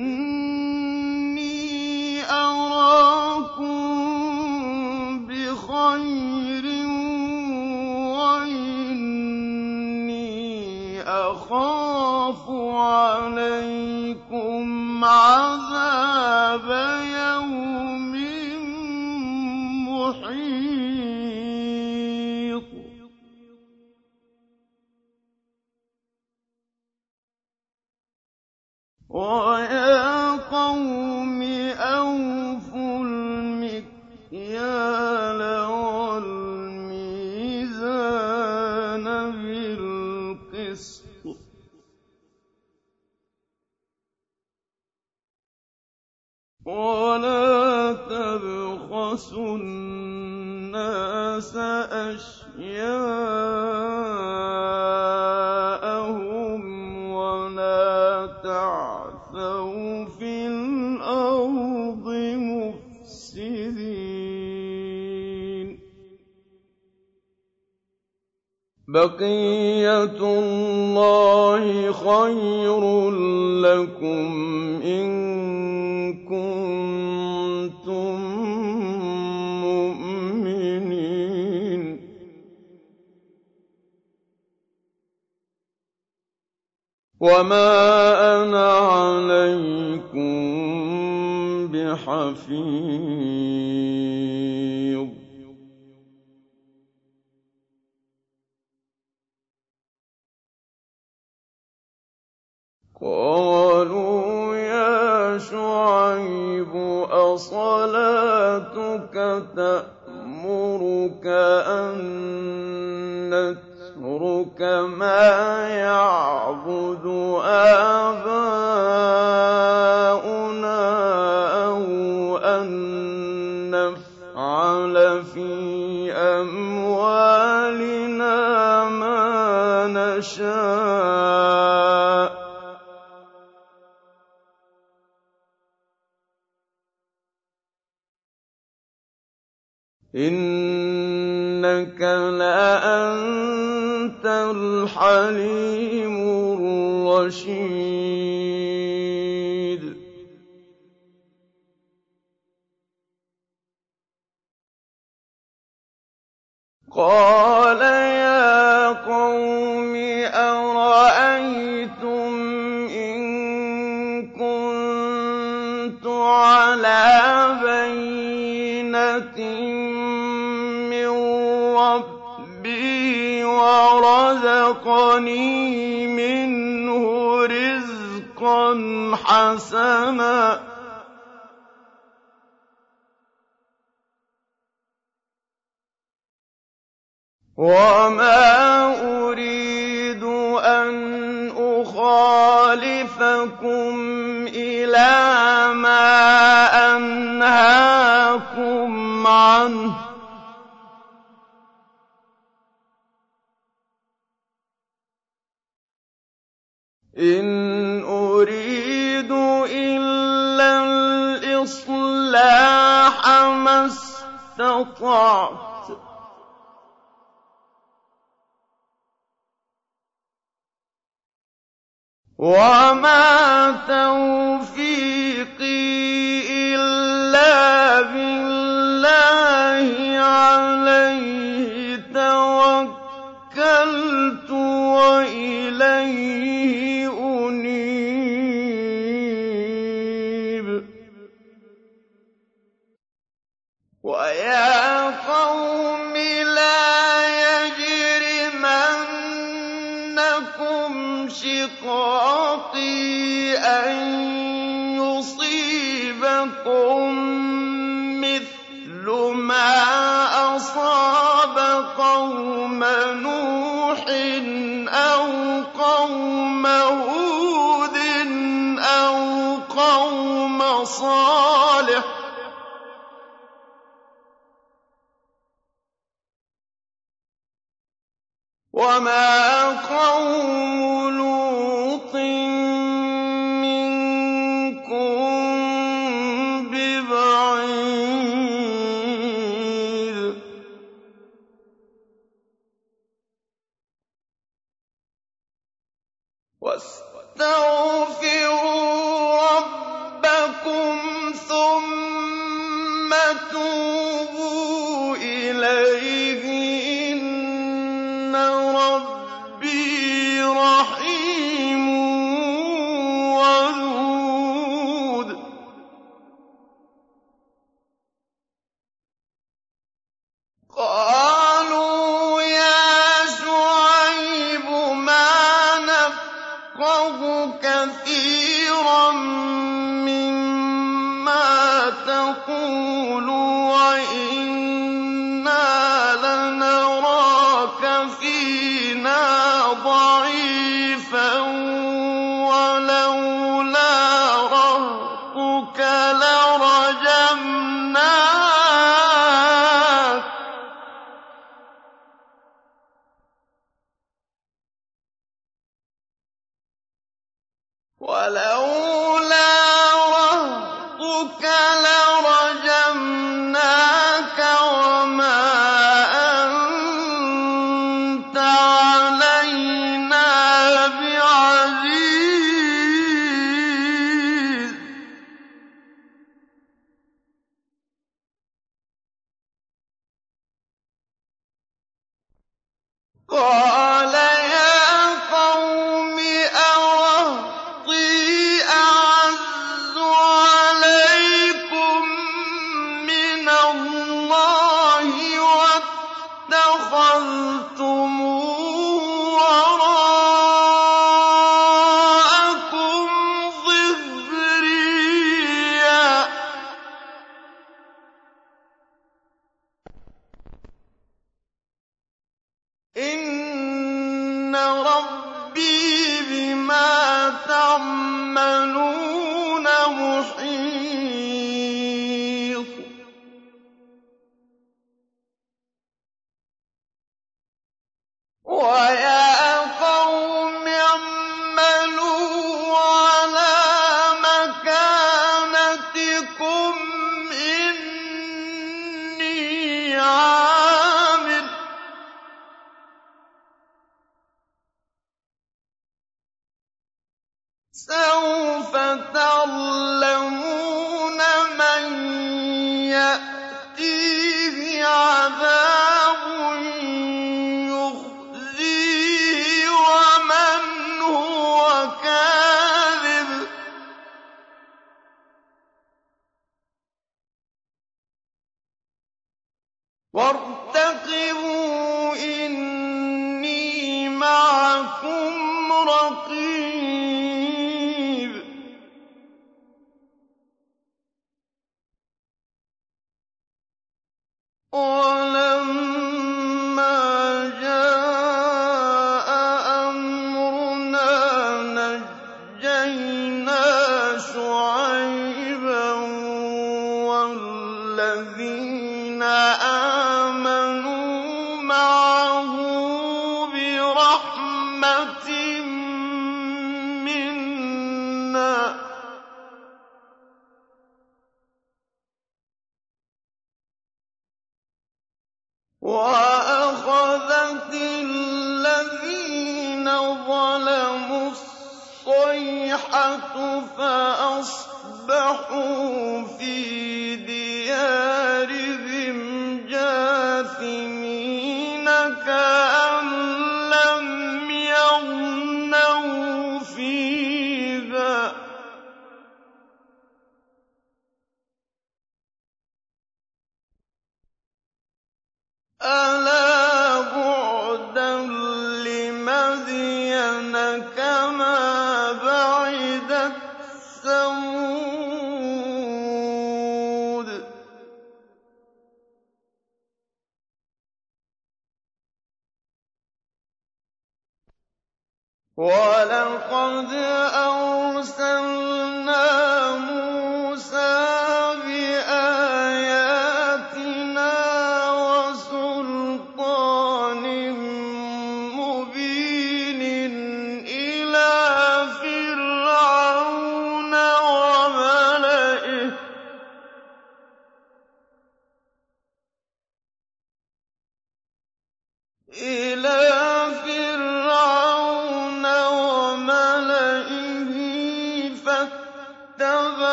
وَمَا أُرِيدُ أَنْ أُخَالِفَكُمْ إِلَىٰ مَا أَنْهَاكُمْ عَنْهُ ۚ إِنْ أُرِيدُ إِلَّا الْإِصْلَاحَ مَا اسْتَطَعْتُ ۚ وَمَا تَوْفِيقِي إِلَّا بِاللَّهِ ۚ عَلَيْهِ تَوَكَّلْتُ وَإِلَيْهِ أُنِيبُ وَيَا أَن يُصِيبَكُم مِّثْلُ مَا أَصَابَ قَوْمَ نُوحٍ أَوْ قَوْمَ هُودٍ أَوْ قَوْمَ صَالِحٍ ۚ. وَمَا قَوْمُ لُوطٍ مِّنكُم بِبَعِيدٍ قَالَ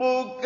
رَبُّكَ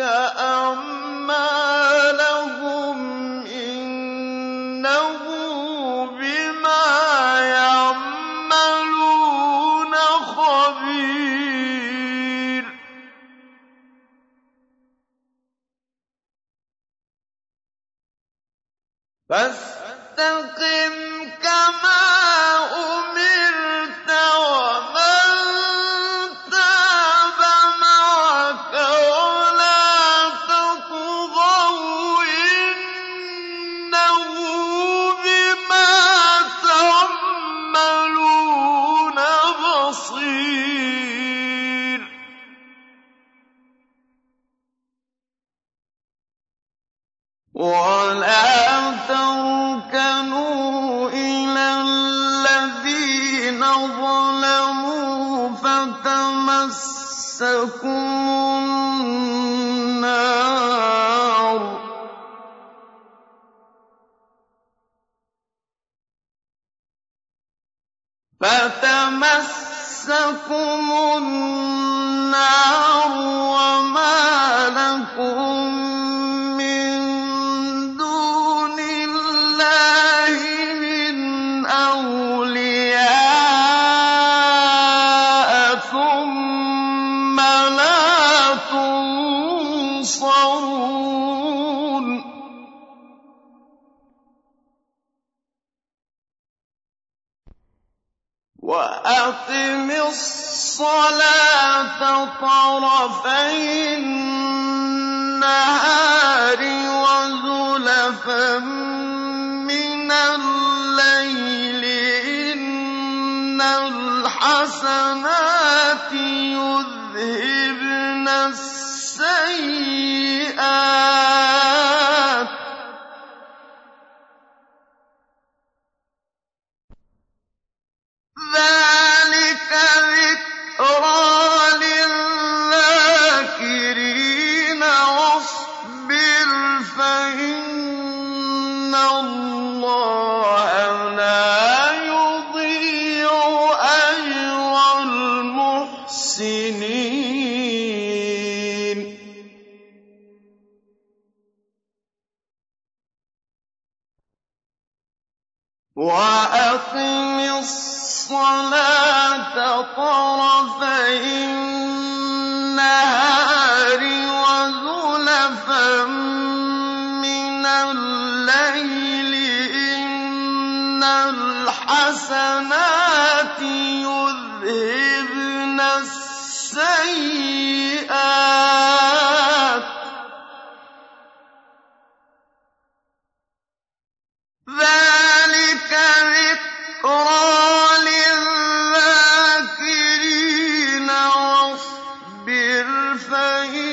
وَاصْبِرْ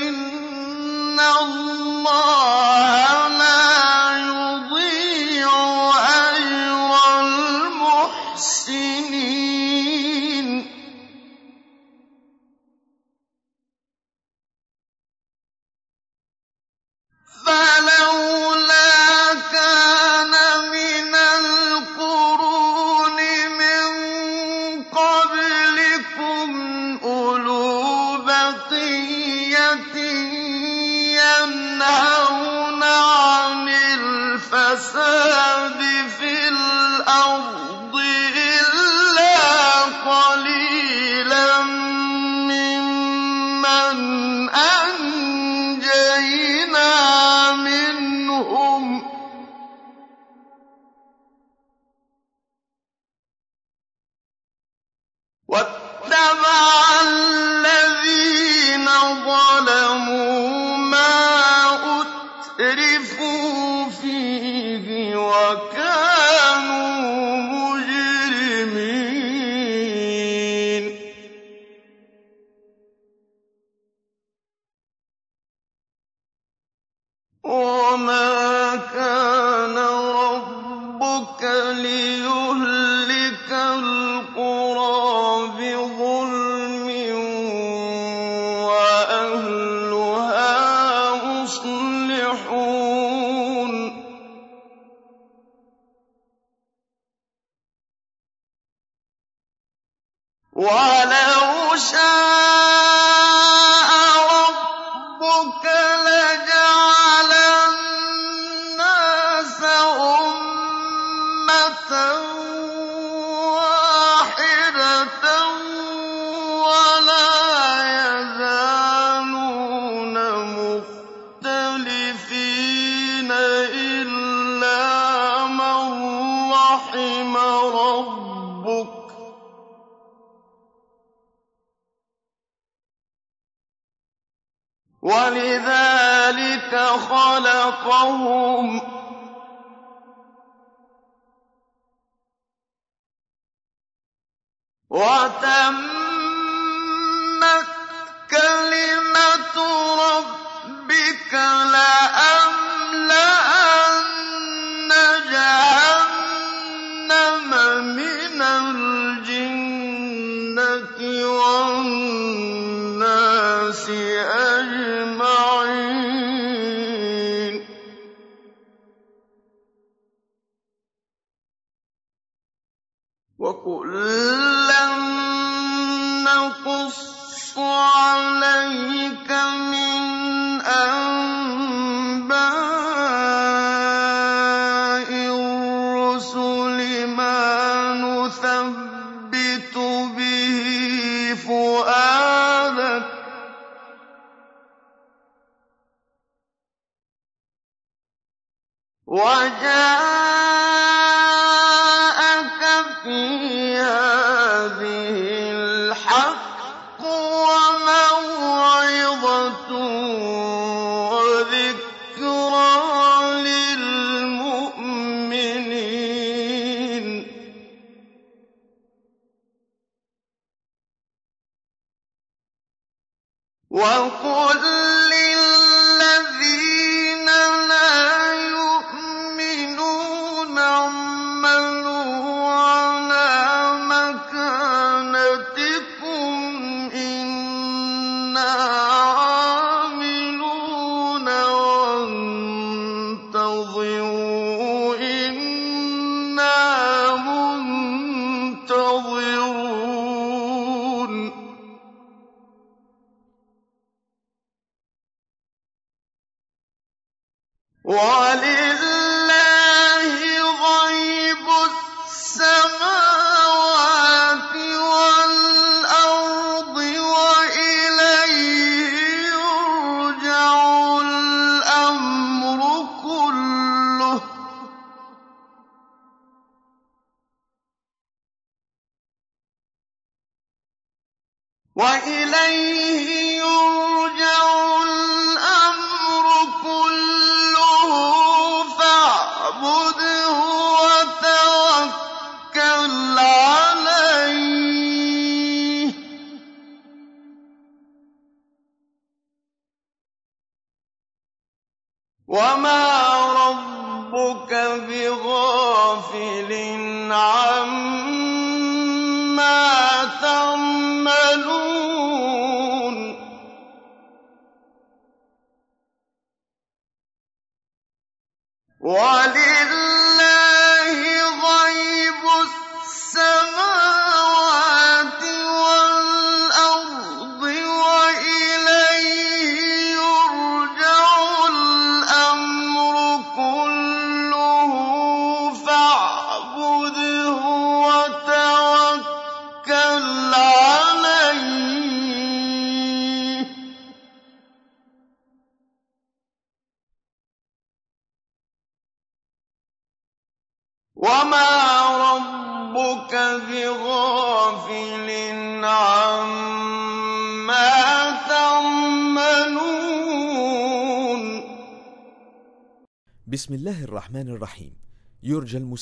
وَجَاءَكَ